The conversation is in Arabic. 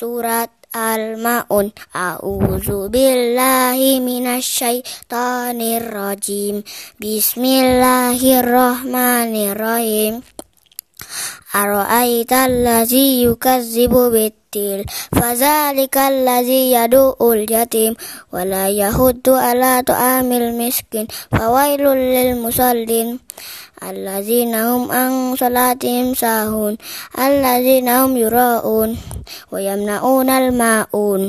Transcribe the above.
سورة المعون أعوذ بالله من الشيطان الرجيم بسم الله الرحمن الرحيم أرأيت الذي يكذب بالتيل فذلك الذي يدعو اليتيم ولا يهد على طعام المسكين فويل للمصلين الذين هم عن صلاتهم ساهون الذين هم يراءون wa yamnaunal ma'un